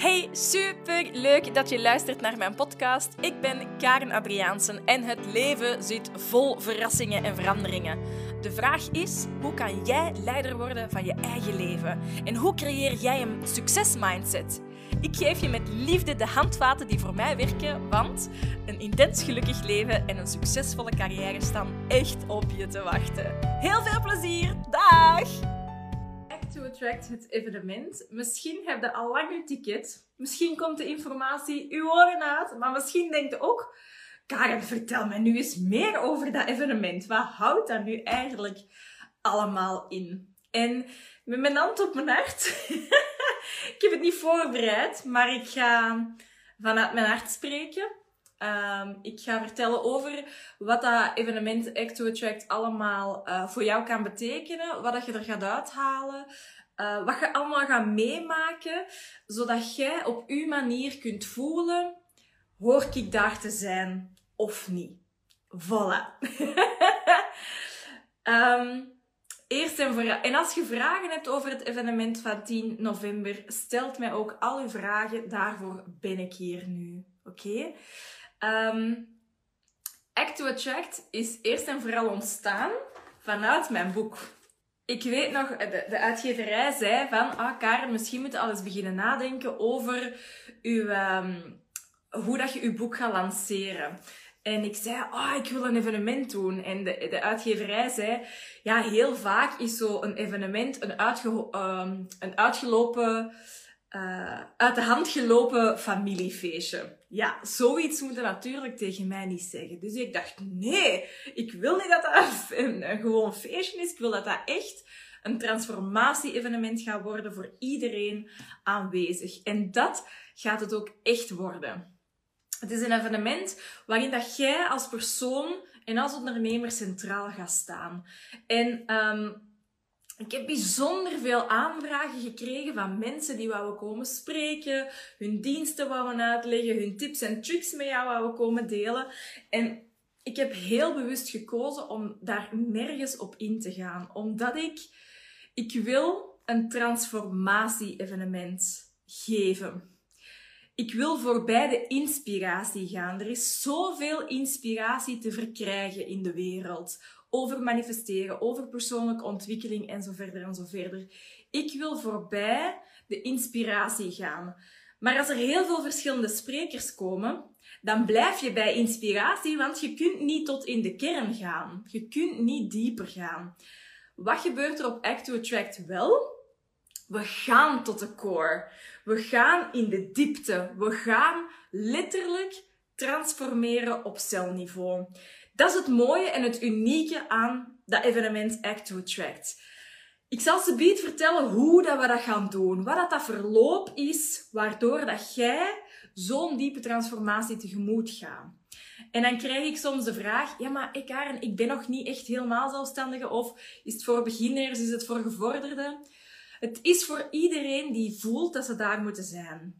Hey, super leuk dat je luistert naar mijn podcast. Ik ben Karen Adriaansen en het leven zit vol verrassingen en veranderingen. De vraag is: hoe kan jij leider worden van je eigen leven? En hoe creëer jij een succesmindset? Ik geef je met liefde de handvaten die voor mij werken, want een intens gelukkig leven en een succesvolle carrière staan echt op je te wachten. Heel veel plezier! Dag! To Attract, het evenement. Misschien heb je al lang je ticket. Misschien komt de informatie uw oren uit. Maar misschien denkt je ook... Karen, vertel me nu eens meer over dat evenement. Wat houdt dat nu eigenlijk allemaal in? En met mijn hand op mijn hart... ik heb het niet voorbereid, maar ik ga vanuit mijn hart spreken. Um, ik ga vertellen over wat dat evenement Act to Attract allemaal uh, voor jou kan betekenen. Wat dat je er gaat uithalen. Uh, wat je allemaal gaat meemaken. Zodat jij op uw manier kunt voelen. Hoor ik daar te zijn of niet? Voilà. um, Eerst en vooral. En als je vragen hebt over het evenement van 10 november, stelt mij ook al uw vragen. Daarvoor ben ik hier nu. Oké? Um, Act to Attract is eerst en vooral ontstaan vanuit mijn boek. Ik weet nog, de, de uitgeverij zei van, ah Karen, misschien moet je al eens beginnen nadenken over uw, um, hoe dat je uw boek gaat lanceren. En ik zei, ah, ik wil een evenement doen. En de, de uitgeverij zei, ja, heel vaak is zo een evenement een, uitge, um, een uitgelopen uh, uit de hand gelopen familiefeestje. Ja, zoiets moet natuurlijk tegen mij niet zeggen. Dus ik dacht, nee, ik wil niet dat dat een, gewoon feestje is. Ik wil dat dat echt een transformatie-evenement gaat worden voor iedereen aanwezig. En dat gaat het ook echt worden. Het is een evenement waarin dat jij als persoon en als ondernemer centraal gaat staan. En um, ik heb bijzonder veel aanvragen gekregen van mensen die wouden komen spreken, hun diensten wouden uitleggen, hun tips en tricks met jou wouden komen delen. En ik heb heel bewust gekozen om daar nergens op in te gaan, omdat ik, ik wil een transformatie-evenement geven. Ik wil voorbij de inspiratie gaan. Er is zoveel inspiratie te verkrijgen in de wereld over manifesteren, over persoonlijke ontwikkeling en zo verder en zo verder. Ik wil voorbij de inspiratie gaan. Maar als er heel veel verschillende sprekers komen, dan blijf je bij inspiratie, want je kunt niet tot in de kern gaan. Je kunt niet dieper gaan. Wat gebeurt er op Act to Attract wel? We gaan tot de core. We gaan in de diepte. We gaan letterlijk transformeren op celniveau. Dat is het mooie en het unieke aan dat evenement Act to Attract. Ik zal ze biedt vertellen hoe dat we dat gaan doen. Wat dat, dat verloop is, waardoor dat jij zo'n diepe transformatie tegemoet gaat. En dan krijg ik soms de vraag, ja maar ik, Karen, ik ben nog niet echt helemaal zelfstandige. Of is het voor beginners, is het voor gevorderden? Het is voor iedereen die voelt dat ze daar moeten zijn.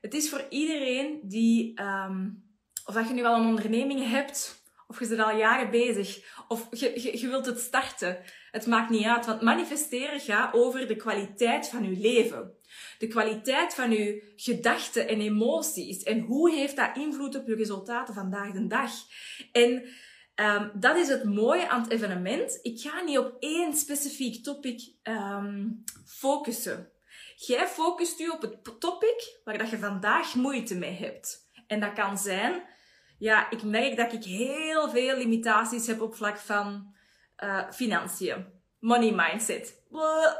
Het is voor iedereen die, um, of dat je nu wel een onderneming hebt, of je bent al jaren bezig. Of je, je, wilt het starten. Het maakt niet uit, want manifesteren gaat over de kwaliteit van je leven. De kwaliteit van je gedachten en emoties. En hoe heeft dat invloed op je resultaten vandaag de dag? En um, dat is het mooie aan het evenement. Ik ga niet op één specifiek topic um, focussen. Jij focust je op het topic waar dat je vandaag moeite mee hebt. En dat kan zijn ja, ik merk dat ik heel veel limitaties heb op vlak van uh, financiën. Money mindset.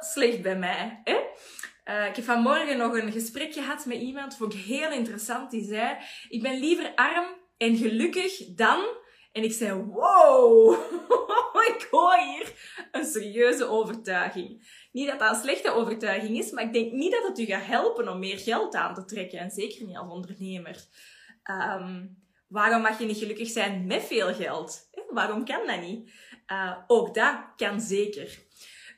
Slecht bij mij. Uh, ik heb vanmorgen nog een gesprek gehad met iemand, vond ik heel interessant. Die zei, ik ben liever arm en gelukkig dan... En ik zei, wow, ik hoor hier een serieuze overtuiging. Niet dat dat een slechte overtuiging is, maar ik denk niet dat het u gaat helpen om meer geld aan te trekken. En zeker niet als ondernemer. Um, Waarom mag je niet gelukkig zijn met veel geld? Waarom kan dat niet? Uh, ook dat kan zeker.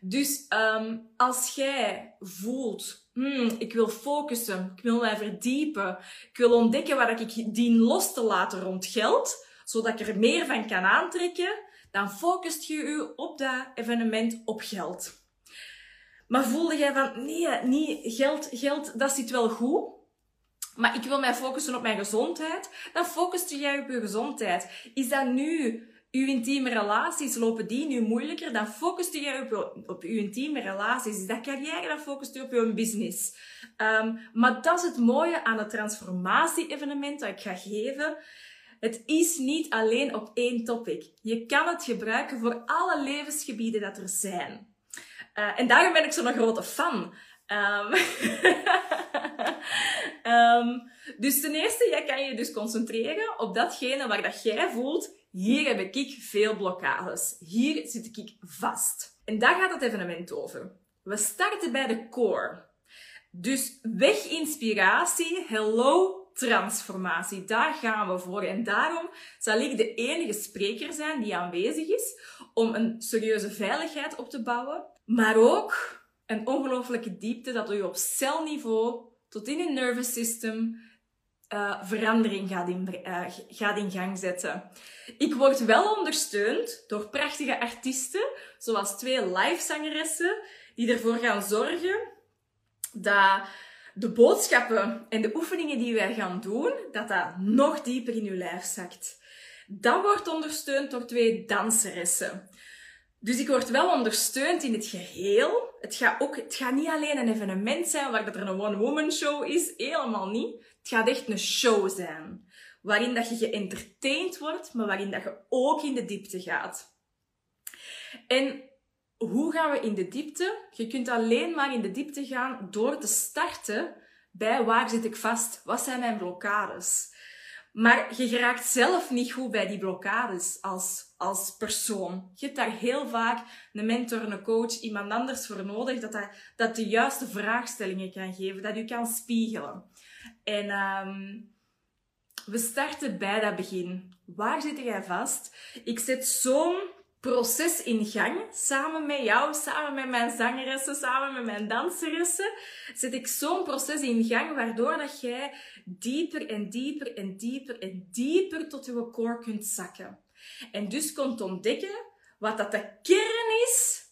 Dus um, als jij voelt, hmm, ik wil focussen, ik wil mij verdiepen, ik wil ontdekken waar ik dien los te laten rond geld, zodat ik er meer van kan aantrekken, dan focust je je op dat evenement op geld. Maar voelde jij van, nee, niet geld, geld, dat zit wel goed, maar ik wil mij focussen op mijn gezondheid, dan focust jij op je gezondheid. Is dat nu uw intieme relaties, lopen die nu moeilijker, dan focust je op, op uw intieme relaties. Is dat carrière, dan focust je op je business. Um, maar dat is het mooie aan het transformatie-evenement dat ik ga geven. Het is niet alleen op één topic. Je kan het gebruiken voor alle levensgebieden dat er zijn. Uh, en daarom ben ik zo'n grote fan. Um, dus ten eerste, jij kan je dus concentreren op datgene waar dat jij voelt, hier heb ik veel blokkades. Hier zit ik vast. En daar gaat het evenement over. We starten bij de core. Dus weg inspiratie, hello transformatie. Daar gaan we voor. En daarom zal ik de enige spreker zijn die aanwezig is om een serieuze veiligheid op te bouwen. Maar ook een ongelooflijke diepte dat u op celniveau tot in je nervous system uh, verandering gaat in, uh, gaat in gang zetten. Ik word wel ondersteund door prachtige artiesten, zoals twee live zangeressen, die ervoor gaan zorgen dat de boodschappen en de oefeningen die wij gaan doen, dat dat nog dieper in uw lijf zakt. Dat wordt ondersteund door twee danseressen. Dus ik word wel ondersteund in het geheel. Het gaat, ook, het gaat niet alleen een evenement zijn waar er een one-woman show is. Helemaal niet. Het gaat echt een show zijn. Waarin dat je geëntertained wordt, maar waarin dat je ook in de diepte gaat. En hoe gaan we in de diepte? Je kunt alleen maar in de diepte gaan door te starten bij waar zit ik vast? Wat zijn mijn blokkades? Maar je geraakt zelf niet goed bij die blokkades als, als persoon. Je hebt daar heel vaak een mentor, een coach, iemand anders voor nodig dat, dat, dat de juiste vraagstellingen kan geven, dat u kan spiegelen. En um, we starten bij dat begin. Waar zit jij vast? Ik zet zo'n proces in gang, samen met jou, samen met mijn zangeressen, samen met mijn danseressen, zet ik zo'n proces in gang waardoor dat jij dieper en dieper en dieper en dieper tot je core kunt zakken. En dus kunt ontdekken wat dat de kern is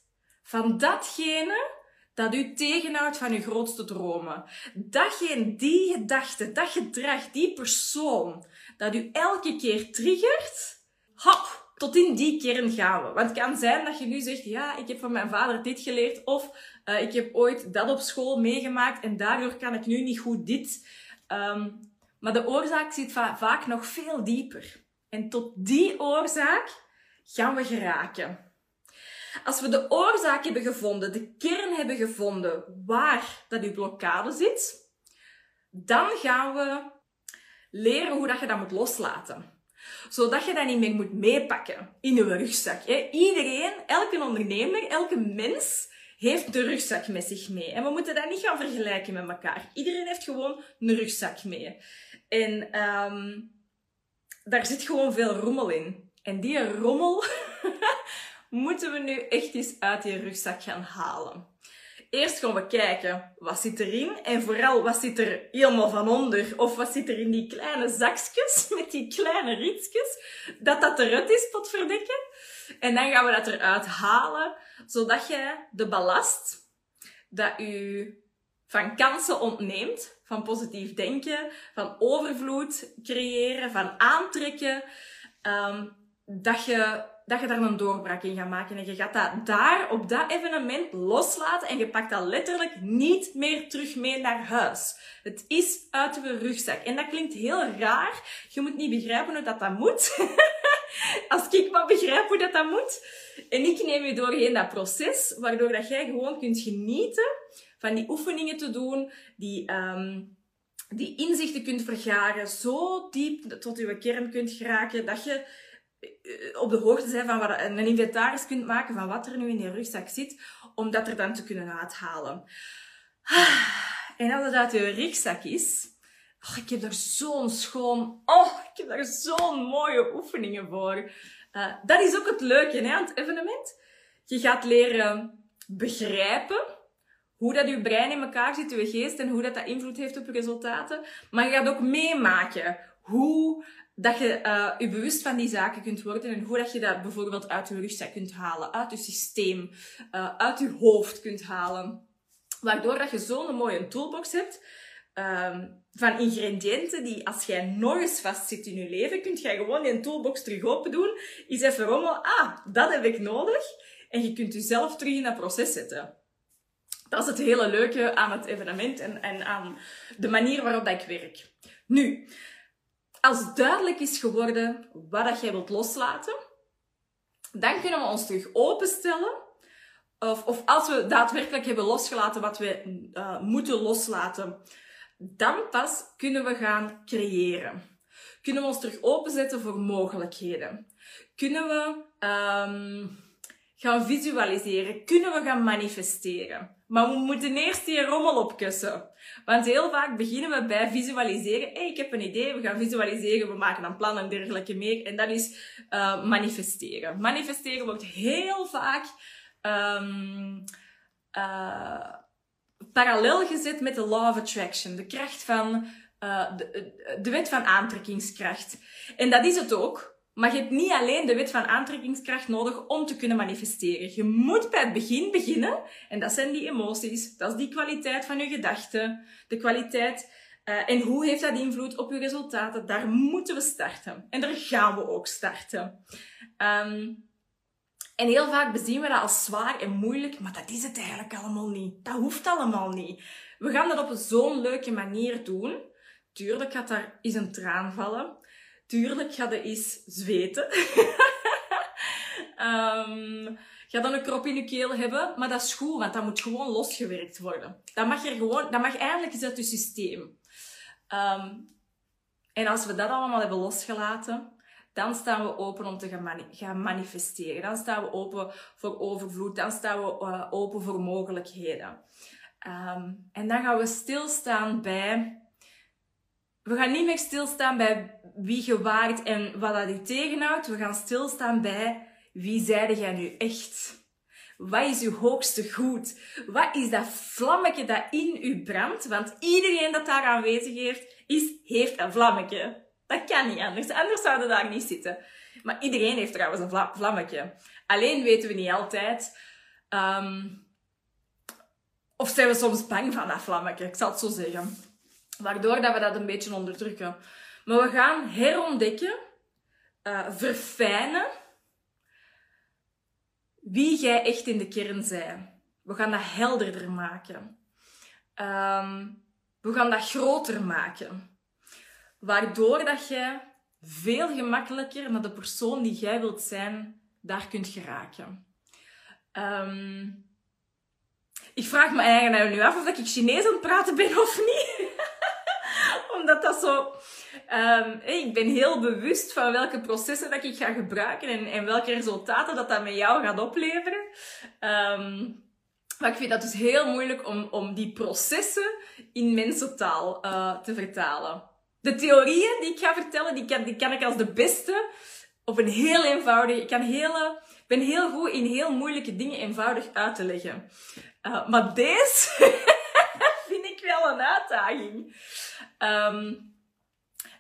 van datgene dat u tegenhoudt van uw grootste dromen. Datgene, die gedachte, dat gedrag, die persoon, dat u elke keer triggert, hop, tot in die kern gaan we. Want het kan zijn dat je nu zegt, ja, ik heb van mijn vader dit geleerd, of uh, ik heb ooit dat op school meegemaakt en daardoor kan ik nu niet goed dit. Um, maar de oorzaak zit va vaak nog veel dieper. En tot die oorzaak gaan we geraken. Als we de oorzaak hebben gevonden, de kern hebben gevonden waar dat uw blokkade zit, dan gaan we leren hoe dat je dat moet loslaten zodat je dat niet meer moet meepakken in je rugzak. Iedereen, elke ondernemer, elke mens heeft de rugzak met zich mee. En we moeten dat niet gaan vergelijken met elkaar. Iedereen heeft gewoon een rugzak mee. En um, daar zit gewoon veel rommel in. En die rommel moeten we nu echt eens uit die rugzak gaan halen. Eerst gaan we kijken, wat zit erin? En vooral, wat zit er helemaal van onder? Of wat zit er in die kleine zakjes met die kleine rietjes? Dat dat eruit is, verdekken. En dan gaan we dat eruit halen, zodat je de ballast dat u van kansen ontneemt, van positief denken, van overvloed creëren, van aantrekken, um, dat je dat je daar een doorbraak in gaat maken. En je gaat dat daar, op dat evenement, loslaten. En je pakt dat letterlijk niet meer terug mee naar huis. Het is uit je rugzak. En dat klinkt heel raar. Je moet niet begrijpen hoe dat, dat moet. Als ik maar begrijp hoe dat, dat moet. En ik neem je doorheen dat proces, waardoor dat jij gewoon kunt genieten van die oefeningen te doen, die... Um, die inzichten kunt vergaren, zo diep tot je kern kunt geraken, dat je eh, op de hoogte zijn van wat, een inventaris kunt maken van wat er nu in die rugzak zit, om dat er dan te kunnen uithalen. En als het uit je rugzak is, oh, ik heb daar zo'n schoon, oh, ik heb daar zo'n mooie oefeningen voor. Uh, dat is ook het leuke hè, aan het evenement. Je gaat leren begrijpen hoe dat je brein in elkaar zit, je geest, en hoe dat, dat invloed heeft op je resultaten. Maar je gaat ook meemaken hoe dat je uh, je bewust van die zaken kunt worden en hoe dat je dat bijvoorbeeld uit je rugzak kunt halen, uit je systeem, uh, uit je hoofd kunt halen. Waardoor dat je zo'n mooie toolbox hebt, ehm, van ingrediënten die als jij nog eens vastzit in je leven, kunt jij gewoon die toolbox terug open doen. Is even rommel. Ah, dat heb ik nodig. En je kunt jezelf terug in dat proces zetten. Dat is het hele leuke aan het evenement en, en aan de manier waarop ik werk. Nu, als duidelijk is geworden wat dat jij wilt loslaten, dan kunnen we ons terug openstellen. Of, of als we daadwerkelijk hebben losgelaten wat we uh, moeten loslaten, dan pas kunnen we gaan creëren. Kunnen we ons terug openzetten voor mogelijkheden. Kunnen we um, gaan visualiseren. Kunnen we gaan manifesteren. Maar we moeten eerst die rommel opkussen. Want heel vaak beginnen we bij visualiseren. Hey, ik heb een idee, we gaan visualiseren, we maken een plan en dergelijke meer. En dat is uh, manifesteren. Manifesteren wordt heel vaak um, uh, parallel gezet met de law of attraction. De kracht van, uh, de, de wet van aantrekkingskracht. En dat is het ook. Maar je hebt niet alleen de wet van aantrekkingskracht nodig om te kunnen manifesteren. Je moet bij het begin beginnen. En dat zijn die emoties. Dat is die kwaliteit van je gedachten. De kwaliteit. Uh, en hoe heeft dat invloed op je resultaten? Daar moeten we starten. En daar gaan we ook starten. Um, en heel vaak bezien we dat als zwaar en moeilijk. Maar dat is het eigenlijk allemaal niet. Dat hoeft allemaal niet. We gaan dat op zo'n leuke manier doen. Tuurlijk gaat daar eens een traan vallen. Tuurlijk ga je eens zweten. um, ga dan een krop in je keel hebben, maar dat is goed, want dat moet gewoon losgewerkt worden. Dat mag, er gewoon, dat mag eigenlijk eens uit je systeem. Um, en als we dat allemaal hebben losgelaten, dan staan we open om te gaan, gaan manifesteren. Dan staan we open voor overvloed. Dan staan we uh, open voor mogelijkheden. Um, en dan gaan we stilstaan bij we gaan niet meer stilstaan bij wie je waart en wat dat je tegenhoudt. We gaan stilstaan bij wie zijde jij nu echt? Wat is uw hoogste goed? Wat is dat vlammetje dat in u brandt? Want iedereen dat daar aanwezig heeft, is, heeft een vlammetje. Dat kan niet anders. Anders zouden daar niet zitten. Maar iedereen heeft trouwens een vlammetje. Alleen weten we niet altijd. Um, of zijn we soms bang van dat vlammetje? Ik zal het zo zeggen. Waardoor dat we dat een beetje onderdrukken. Maar we gaan herontdekken, uh, verfijnen, wie jij echt in de kern bent. We gaan dat helderder maken. Um, we gaan dat groter maken. Waardoor dat je veel gemakkelijker naar de persoon die jij wilt zijn, daar kunt geraken. Um, ik vraag me eigenlijk nu af of ik Chinees aan het praten ben of niet. Dat zo... Um, ik ben heel bewust van welke processen dat ik ga gebruiken en, en welke resultaten dat dat met jou gaat opleveren. Um, maar ik vind dat dus heel moeilijk om, om die processen in mensentaal uh, te vertalen. De theorieën die ik ga vertellen, die kan, die kan ik als de beste op een heel eenvoudige... Ik kan hele, ben heel goed in heel moeilijke dingen eenvoudig uit te leggen. Maar deze vind ik wel een uitdaging. Um,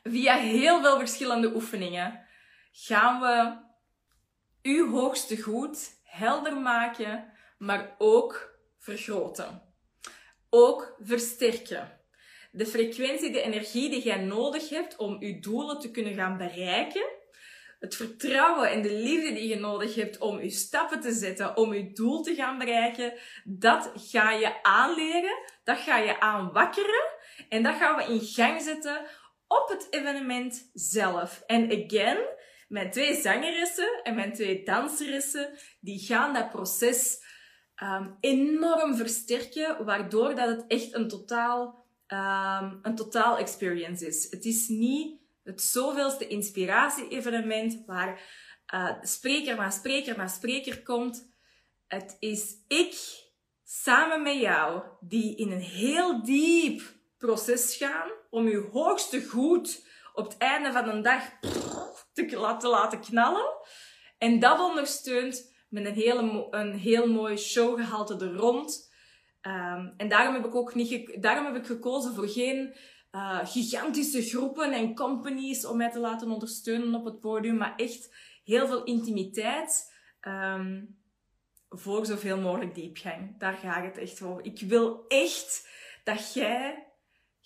via heel veel verschillende oefeningen gaan we uw hoogste goed helder maken, maar ook vergroten. Ook versterken. De frequentie, de energie die jij nodig hebt om je doelen te kunnen gaan bereiken. Het vertrouwen en de liefde die je nodig hebt om je stappen te zetten, om je doel te gaan bereiken, dat ga je aanleren, dat ga je aanwakkeren en dat gaan we in gang zetten op het evenement zelf. En again, mijn twee zangeressen en mijn twee danseressen, die gaan dat proces um, enorm versterken, waardoor dat het echt een totaal, um, een totaal experience is. Het is niet het zoveelste inspiratie-evenement waar uh, spreker na spreker na spreker komt. Het is ik samen met jou die in een heel diep proces gaan om je hoogste goed op het einde van een dag te laten, knallen. En dat ondersteunt met een, hele, een heel mooi showgehalte er rond. Um, en daarom heb ik ook niet daarom heb ik gekozen voor geen uh, gigantische groepen en companies om mij te laten ondersteunen op het podium, maar echt heel veel intimiteit um, voor zoveel mogelijk diepgang. Daar gaat het echt over. Ik wil echt dat jij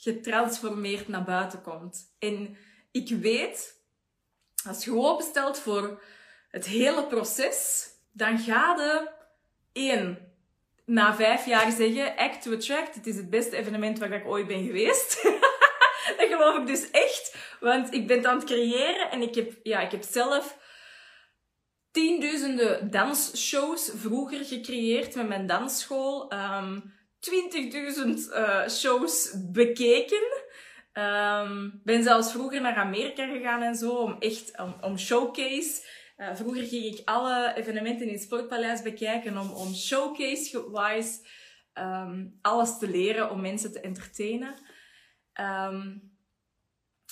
getransformeerd naar buiten komt. En ik weet, als je openstelt voor het hele proces, dan ga je één, na vijf jaar zeggen, Act to Attract, het is het beste evenement waar ik ooit ben geweest. dat geloof ik dus echt, want ik ben het aan het creëren en ik heb, ja, ik heb zelf tienduizenden dansshows vroeger gecreëerd met mijn dansschool. Um, 20.000 uh, shows bekeken. Um, ben zelfs vroeger naar Amerika gegaan en zo, om echt om, om showcase. Uh, vroeger ging ik alle evenementen in het Sportpaleis bekijken om, om showcase-wise um, alles te leren om mensen te entertainen. Um,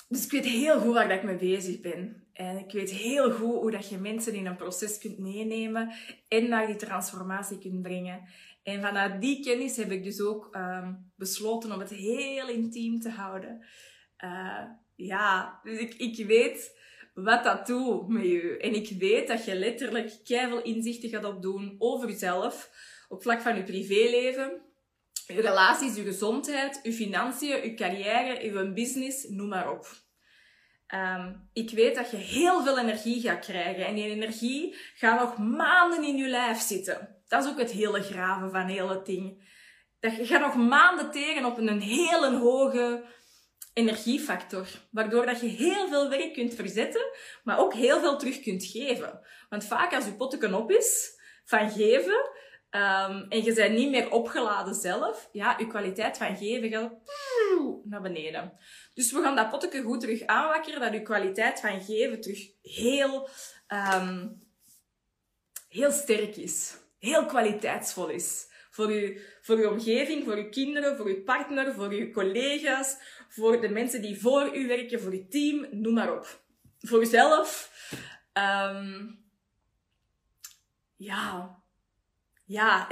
dus ik weet heel goed waar dat ik mee bezig ben. En ik weet heel goed hoe dat je mensen in een proces kunt meenemen en naar die transformatie kunt brengen. En vanuit die kennis heb ik dus ook um, besloten om het heel intiem te houden. Uh, ja, dus ik, ik weet wat dat doet met je. En ik weet dat je letterlijk keihard inzichten gaat opdoen over jezelf, op vlak van je privéleven, je relaties, je gezondheid, je financiën, je carrière, je business, noem maar op. Um, ik weet dat je heel veel energie gaat krijgen. En die energie gaat nog maanden in je lijf zitten. Dat is ook het hele graven van heel het ding. Dat je gaat nog maanden tegen op een hele hoge energiefactor. Waardoor dat je heel veel werk kunt verzetten, maar ook heel veel terug kunt geven. Want vaak als je potten op is van geven, um, en je bent niet meer opgeladen zelf, ja, je kwaliteit van geven gaat naar beneden. Dus we gaan dat potje goed terug aanwakkeren, dat je kwaliteit van geven terug heel, um, heel sterk is. Heel kwaliteitsvol is. Voor je, voor je omgeving, voor je kinderen, voor je partner, voor je collega's, voor de mensen die voor u werken, voor je team, noem maar op. Voor jezelf. Um, ja. Ja.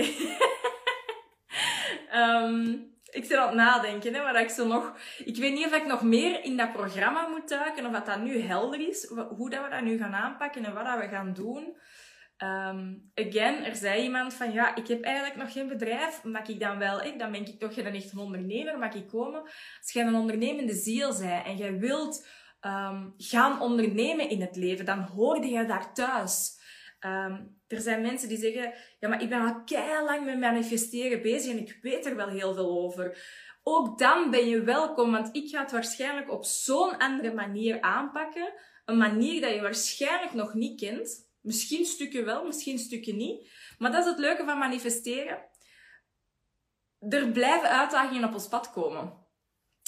um, ik zit aan het nadenken, hè, maar ik zo nog... Ik weet niet of ik nog meer in dat programma moet duiken, of dat dat nu helder is, hoe dat we dat nu gaan aanpakken en wat dat we gaan doen. Um, again, er zei iemand van, ja, ik heb eigenlijk nog geen bedrijf, mag ik dan wel, ik, dan ben ik toch geen echt een ondernemer, mag ik komen? Als jij een ondernemende ziel bent en jij wilt um, gaan ondernemen in het leven, dan hoorde je daar thuis. Er zijn mensen die zeggen, ja, maar ik ben al keihard lang met manifesteren bezig en ik weet er wel heel veel over. Ook dan ben je welkom, want ik ga het waarschijnlijk op zo'n andere manier aanpakken. Een manier dat je waarschijnlijk nog niet kent. Misschien stukken wel, misschien stukken niet. Maar dat is het leuke van manifesteren. Er blijven uitdagingen op ons pad komen.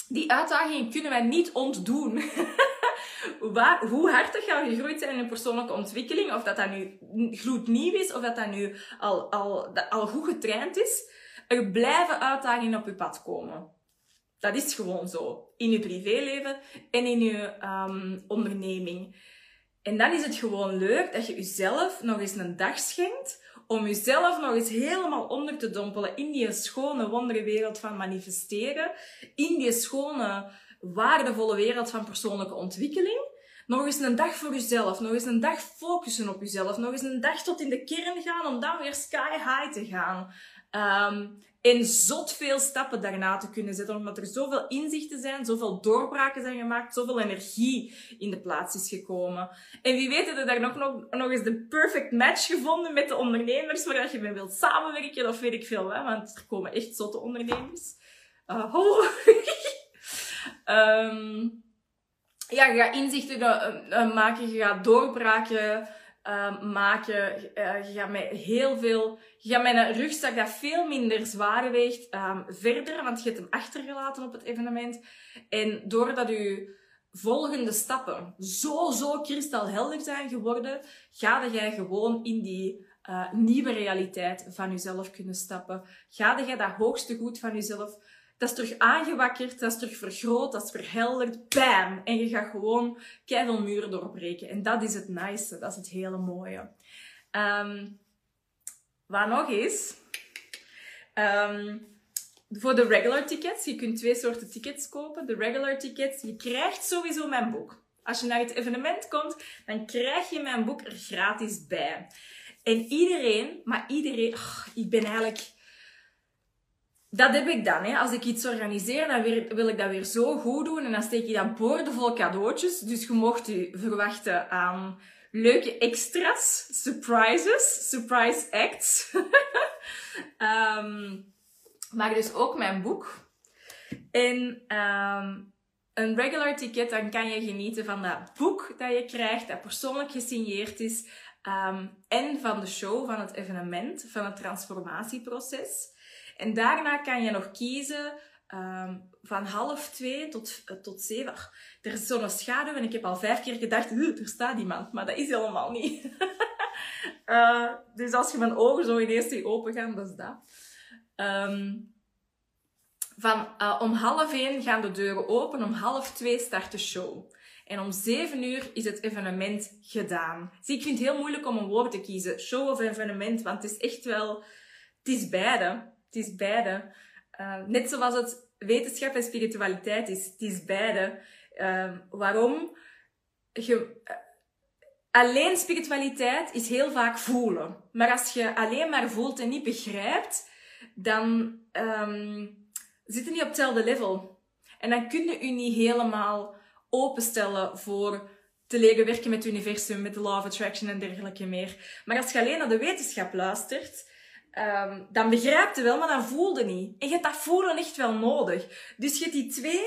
Die uitdagingen kunnen wij niet ontdoen. waar, hoe hard je gegroeid zijn in een persoonlijke ontwikkeling, of dat dat nu gloednieuw is, of dat dat nu al, al, al goed getraind is, er blijven uitdagingen op je pad komen. Dat is gewoon zo. In je privéleven en in je um, onderneming. En dan is het gewoon leuk dat je jezelf nog eens een dag schenkt om jezelf nog eens helemaal onder te dompelen in die schone, wondere wereld van manifesteren, in die schone, waardevolle wereld van persoonlijke ontwikkeling. Nog eens een dag voor jezelf, nog eens een dag focussen op jezelf, nog eens een dag tot in de kern gaan om dan weer sky high te gaan. Um, en zot veel stappen daarna te kunnen zetten, omdat er zoveel inzichten zijn, zoveel doorbraken zijn gemaakt, zoveel energie in de plaats is gekomen. En wie weet, er daar nog, nog, eens de perfect match gevonden met de ondernemers waar je mee wilt samenwerken, of weet ik veel, hè? want er komen echt zotte ondernemers. Uh. um, ja, je gaat inzichten uh, maken, je gaat doorbraken uh, maken. Uh, je gaat met heel veel, je gaat met een rugzak dat veel minder zwaar weegt um, verder, want je hebt hem achtergelaten op het evenement. En doordat je volgende stappen zo, zo kristalhelder zijn geworden, ga jij gewoon in die nieuwe realiteit van jezelf kunnen stappen. Ga jij dat hoogste goed van jezelf dat is terug aangewakkerd, dat is terug vergroot, dat is verhelderd. Bam! En je gaat gewoon keihard doorbreken. En dat is het nice, dat is het hele mooie. Um, wat nog is... Um, voor de regular tickets, je kunt twee soorten tickets kopen. De regular tickets, je krijgt sowieso mijn boek. Als je naar het evenement komt, dan krijg je mijn boek er gratis bij. En iedereen, maar iedereen, ik ben eigenlijk dat heb ik dan. Hè. Als ik iets organiseer, dan wil ik dat weer zo goed doen. En dan steek ik dan boordevol cadeautjes. Dus je mocht u verwachten aan leuke extra's, surprises, surprise acts. um, maar dus ook mijn boek. En um, een regular ticket, dan kan je genieten van dat boek dat je krijgt, dat persoonlijk gesigneerd is. Um, en van de show, van het evenement, van het transformatieproces. En daarna kan je nog kiezen um, van half twee tot, uh, tot zeven. Er is zo'n schaduw en ik heb al vijf keer gedacht, er staat iemand. Maar dat is helemaal niet. uh, dus als je mijn ogen zo ineens open gaan, dat is dat. Um, van uh, om half één gaan de deuren open, om half twee start de show. En om zeven uur is het evenement gedaan. Zie, ik vind het heel moeilijk om een woord te kiezen. Show of evenement, want het is echt wel... Het is beide. Het is beide. Uh, net zoals het wetenschap en spiritualiteit is. Het is beide. Uh, waarom? Je, uh, alleen spiritualiteit is heel vaak voelen. Maar als je alleen maar voelt en niet begrijpt, dan um, zit je niet op hetzelfde level. En dan kun je je niet helemaal openstellen voor te leren werken met het universum, met de law of attraction en dergelijke meer. Maar als je alleen naar de wetenschap luistert, um, dan begrijp je wel, maar dan voel je niet. En je hebt dat voelen echt wel nodig. Dus je hebt die twee,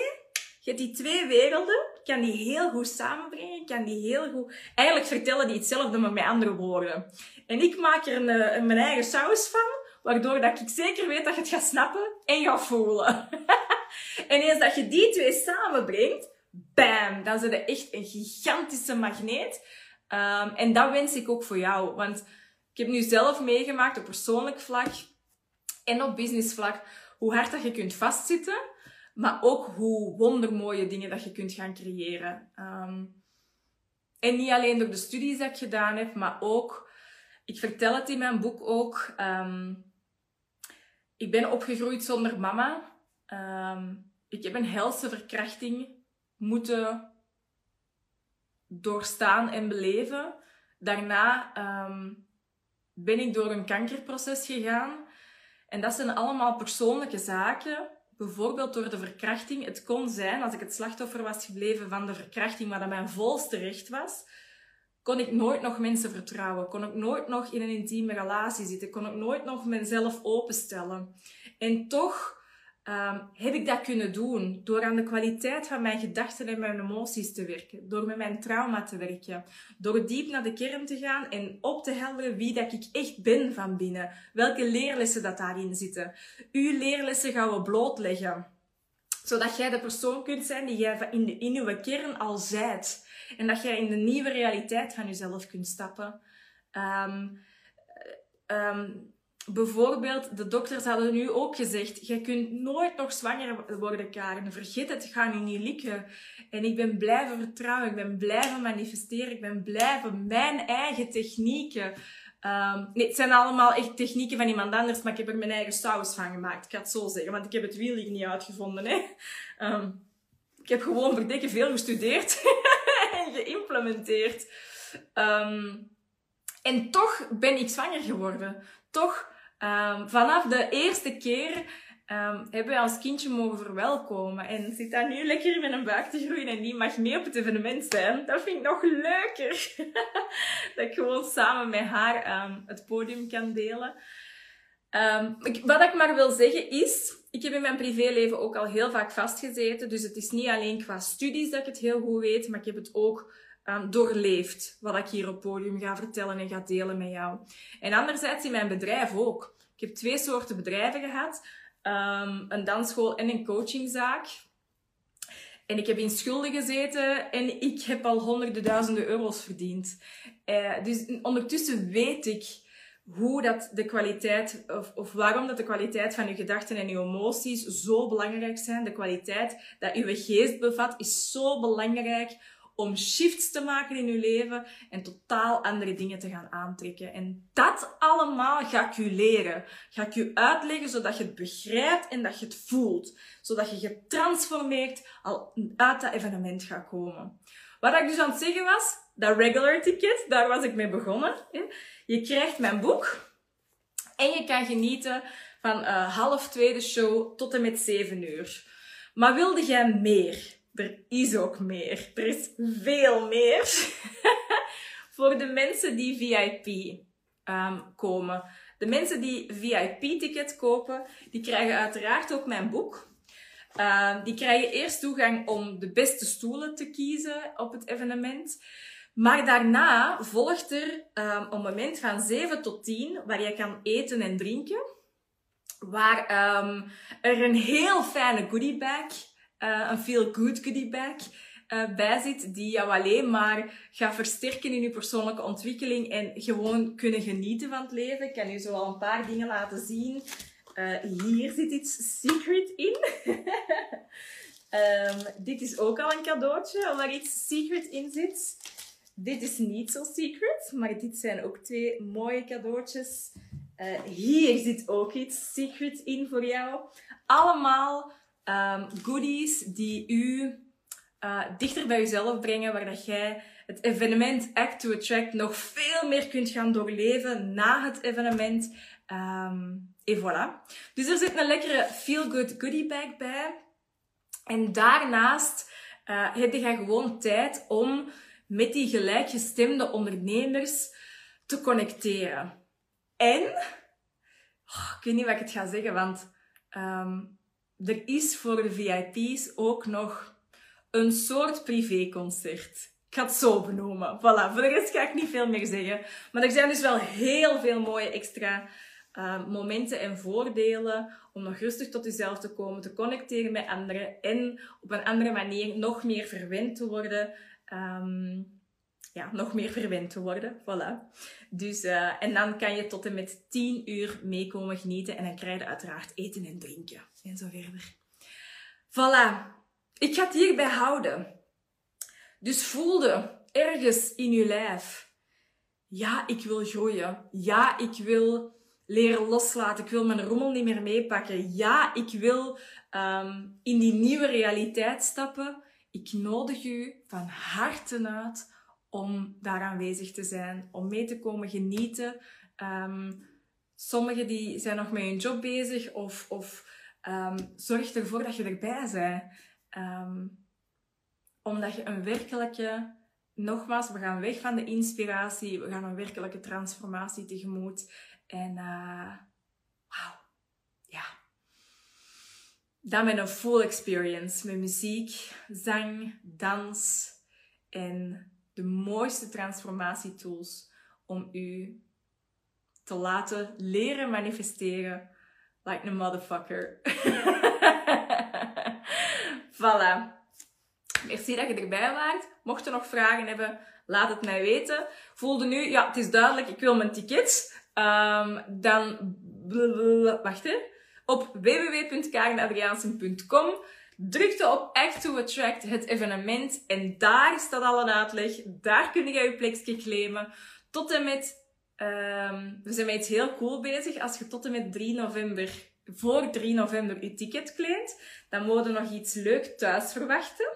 je hebt die twee werelden, kan die heel goed samenbrengen, kan die heel goed... Eigenlijk vertellen die hetzelfde, maar met andere woorden. En ik maak er een, een, eh, mijn eigen saus van, waardoor dat ik zeker weet dat je het gaat snappen en gaat voelen. en eens dat je die twee samenbrengt, bam, dan zit je echt een gigantische magneet. Um, en dat wens ik ook voor jou. Want ik heb nu zelf meegemaakt op persoonlijk vlak en op business vlak hoe hard dat je kunt vastzitten, maar ook hoe wondermooie dingen dat je kunt gaan creëren. Um, en niet alleen door de studies dat ik gedaan heb, maar ook, ik vertel het in mijn boek ook, um, ik ben opgegroeid zonder mama. Um, ik heb een helse verkrachting moeten doorstaan en beleven. Daarna ben ik door een kankerproces gegaan. En dat zijn allemaal persoonlijke zaken. Bijvoorbeeld door de verkrachting. Het kon zijn, als ik het slachtoffer was gebleven van de verkrachting, maar dat mijn volste recht was, kon ik nooit nog mensen vertrouwen. Kon ik nooit nog in een intieme relatie zitten. Kon ik nooit nog mezelf openstellen. En toch um, heb ik dat kunnen doen door aan de kwaliteit van mijn gedachten en mijn emoties te werken, door met mijn trauma te werken, door diep naar de kern te gaan en op te helderen wie dat ik echt ben van binnen, welke leerlessen dat daarin zitten. Uw leerlessen gaan we blootleggen, zodat jij de persoon kunt zijn die jij in, de, uw kern al zijt en dat jij in de nieuwe realiteit van jezelf kunt stappen. Um, um, Bijvoorbeeld, de dokters hadden nu ook gezegd, je kunt nooit nog zwanger worden, Karen. Vergeet het, het gaat nu niet lukken. En ik ben blijven vertrouwen, ik ben blijven manifesteren, ik ben blijven mijn eigen technieken. Um, nee, het zijn allemaal echt technieken van iemand anders, maar ik heb er mijn eigen saus van gemaakt. Ik ga het zo zeggen, want ik heb het wiel niet uitgevonden. Hè. Um, ik heb gewoon verdikken veel gestudeerd en geïmplementeerd. Um, en toch ben ik zwanger geworden. Toch Um, vanaf de eerste keer um, hebben we als kindje mogen verwelkomen. En zit daar nu lekker met een buik te groeien en die mag mee op het evenement zijn. Dat vind ik nog leuker. dat ik gewoon samen met haar um, het podium kan delen. Ik, wat ik maar wil zeggen is, ik heb in mijn privéleven ook al heel vaak vastgezeten. Dus het is niet alleen qua studies dat ik het heel goed weet, maar ik heb het ook doorleefd. Wat ik hier op podium ga vertellen en ga delen met jou. En anderzijds in mijn bedrijf ook. Ik heb twee soorten bedrijven gehad. Um, een dansschool en een coachingzaak. En ik heb in schulden gezeten en ik heb al honderden duizenden euro's verdiend. Uh, dus ondertussen weet ik hoe dat de kwaliteit, of, of waarom dat de kwaliteit van je gedachten en je emoties zo belangrijk zijn. De kwaliteit dat je geest bevat is zo belangrijk om shifts te maken in je leven en totaal andere dingen te gaan aantrekken. En dat allemaal ga ik u leren. Ga ik u uitleggen zodat je het begrijpt en dat je het voelt. Zodat je getransformeerd al uit dat evenement gaat komen. Wat ik dus aan het zeggen was, dat regular ticket, daar was ik mee begonnen. Je krijgt mijn boek en je kan genieten van uh, half tweede show tot en met 7 uur. Maar wilde jij meer? Er is ook meer. Er is veel meer. Voor de mensen die VIP ehm, komen. De mensen die VIP-ticket kopen, die krijgen uiteraard ook mijn boek. Uh, die krijgen eerst toegang om de beste stoelen te kiezen op het evenement. Maar daarna volgt er um, een moment van 7 tot 10 waar je kan eten en drinken. Waar er een heel fijne goodie bag, uh, een feel good goodie bag uh, bij zit, die jou alleen maar gaat versterken in je persoonlijke ontwikkeling en gewoon kunnen genieten van het leven. Ik kan je zo al een paar dingen laten zien. Uh, hier zit iets secret in. um, dit is ook al een cadeautje waar iets secret in zit. Dit is niet zo secret, maar dit zijn ook twee mooie cadeautjes. Hier zit ook iets secret in voor jou. Allemaal um, goodies die u uh, dichter bij jezelf brengen, waar dat jij het evenement Act to Attract nog veel meer kunt gaan doorleven na het evenement. Um, voilà. Dus er zit een lekkere feel good goodie bag bij. En daarnaast uh, heb je gewoon tijd om met die gelijkgestemde ondernemers te connecteren. En, oh, ik weet niet wat ik het ga zeggen, want um, er is voor de VIP's ook nog een soort privéconcert. Ik ga het zo benoemen. Voilà, voor de rest ga ik niet veel meer zeggen. Maar er zijn dus wel heel veel mooie extra uh, momenten en voordelen om nog rustig tot jezelf te komen, te connecteren met anderen en op een andere manier nog meer verwend te worden. Um, ja, nog meer verwend te worden. Voilà. Dus, uh, en dan kan je tot en met 10 uur meekomen genieten en dan krijg je uiteraard eten en drinken en zo verder. Voilà. Ik ga het hierbij houden. Dus voelde ergens in je lijf. Ja, ik wil groeien. Ja, ik wil leren loslaten. Ik wil mijn rommel niet meer meepakken. Ja, ik wil um, in die nieuwe realiteit stappen. Ik nodig u van harte uit om daar aanwezig te zijn, om mee te komen genieten. Um, sommigen die zijn nog met hun job bezig of, of um, zorg ervoor dat je erbij bent. Um, omdat je een werkelijke, nogmaals, we gaan weg van de inspiratie, we gaan een werkelijke transformatie tegemoet. En uh, wauw, ja. Dan met een full experience met muziek, zang, dans en de mooiste transformatietools om u te laten leren manifesteren like a motherfucker. voilà. Merci dat je erbij waart. Mocht je nog vragen hebben, laat het mij weten. Voelde nu, ja, het is duidelijk, ik wil mijn tickets. Um, dan, wacht hè. Op www.karenadriaansen.com drukte op Act to Attract, het evenement. En daar staat al een uitleg. Daar kun je je plekje claimen. Tot en met... Um, we zijn met iets heel cool bezig. Als je tot en met 3 november, voor 3 november, je ticket claimt, dan moeten we nog iets leuk thuis verwachten.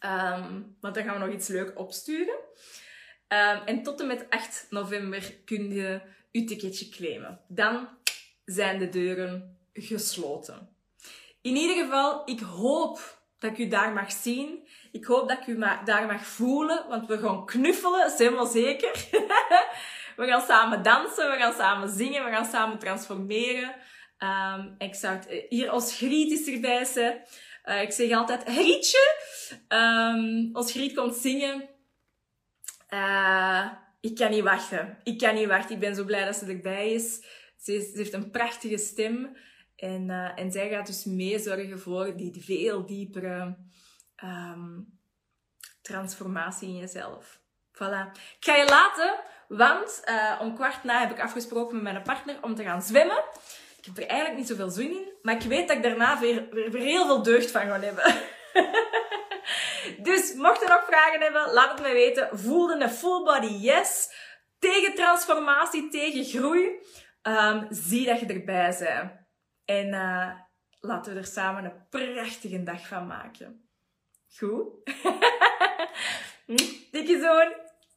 Um, want dan gaan we nog iets leuk opsturen. Um, en tot en met 8 november kun je je ticketje claimen. Dan zijn de deuren gesloten. In ieder geval, ik hoop dat ik u daar mag zien. Ik hoop dat ik u daar mag voelen, want we gaan knuffelen, is helemaal zeker. we gaan samen dansen, we gaan samen zingen, we gaan samen transformeren. Um, zou het, eh, hier als Griet is erbij zijn. Uh, ik zeg altijd, Grietje! Um, als Griet komt zingen. Uh, ik kan niet wachten. Ik kan niet wachten. Ik ben zo blij dat ze erbij is. Ze, heeft een prachtige stem. En, en zij gaat dus meezorgen voor die veel diepere um, transformatie in jezelf. Voilà. Ik ga je laten, want uh, om kwart na heb ik afgesproken met mijn partner om te gaan zwemmen. Ik heb er eigenlijk niet zoveel zin in, maar ik weet dat ik daarna weer, weer, heel veel deugd van ga hebben. dus mocht je nog vragen hebben, laat het me weten. Voelde een full body yes. Tegen transformatie, tegen groei. Um, zie dat je erbij bent. En uh, laten we er samen een prachtige dag van maken. Goed? Dikke zoon.